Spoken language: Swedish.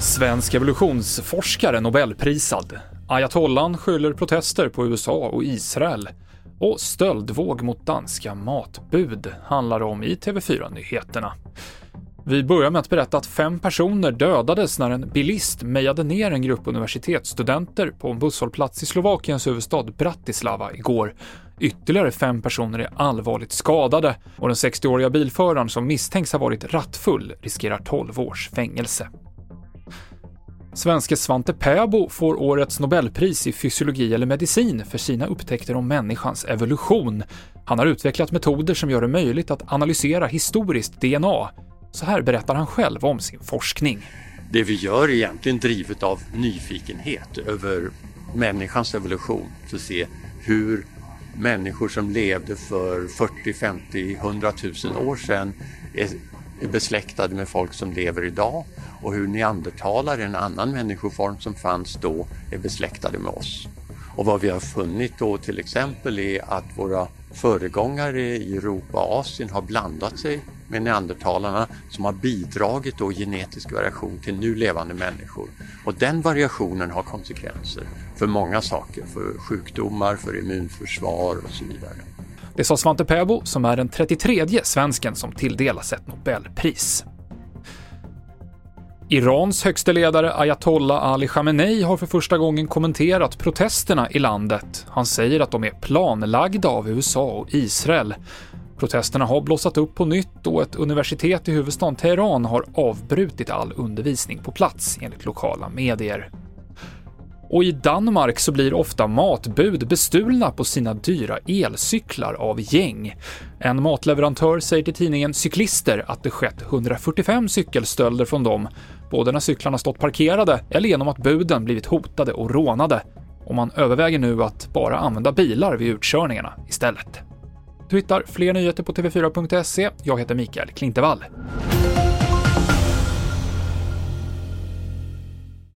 Svensk evolutionsforskare Nobelprisad. Ayatollan skyller protester på USA och Israel. Och stöldvåg mot danska matbud handlar om i TV4-nyheterna. Vi börjar med att berätta att fem personer dödades när en bilist mejade ner en grupp universitetsstudenter på en busshållplats i Slovakiens huvudstad Bratislava igår. Ytterligare fem personer är allvarligt skadade och den 60-åriga bilföraren som misstänks ha varit rattfull riskerar 12 års fängelse. Svenske Svante Pääbo får årets Nobelpris i fysiologi eller medicin för sina upptäckter om människans evolution. Han har utvecklat metoder som gör det möjligt att analysera historiskt DNA. Så här berättar han själv om sin forskning. Det vi gör är egentligen drivet av nyfikenhet över människans evolution, för att se hur människor som levde för 40, 50, 100 000 år sedan är, besläktade med folk som lever idag och hur neandertalare, en annan människoform som fanns då, är besläktade med oss. Och vad vi har funnit då till exempel är att våra föregångare i Europa och Asien har blandat sig med neandertalarna som har bidragit då genetisk variation till nu levande människor. Och den variationen har konsekvenser för många saker, för sjukdomar, för immunförsvar och så vidare. Det sa Svante Pääbo som är den 33 svensken som tilldelas ett Nobelpris. Irans högste ledare ayatollah Ali Khamenei har för första gången kommenterat protesterna i landet. Han säger att de är planlagda av USA och Israel. Protesterna har blossat upp på nytt och ett universitet i huvudstaden Teheran har avbrutit all undervisning på plats, enligt lokala medier. Och i Danmark så blir ofta matbud bestulna på sina dyra elcyklar av gäng. En matleverantör säger till tidningen Cyklister att det skett 145 cykelstölder från dem, både när cyklarna stått parkerade eller genom att buden blivit hotade och rånade. Och man överväger nu att bara använda bilar vid utkörningarna istället. Du hittar fler nyheter på tv4.se. Jag heter Mikael Klintevall.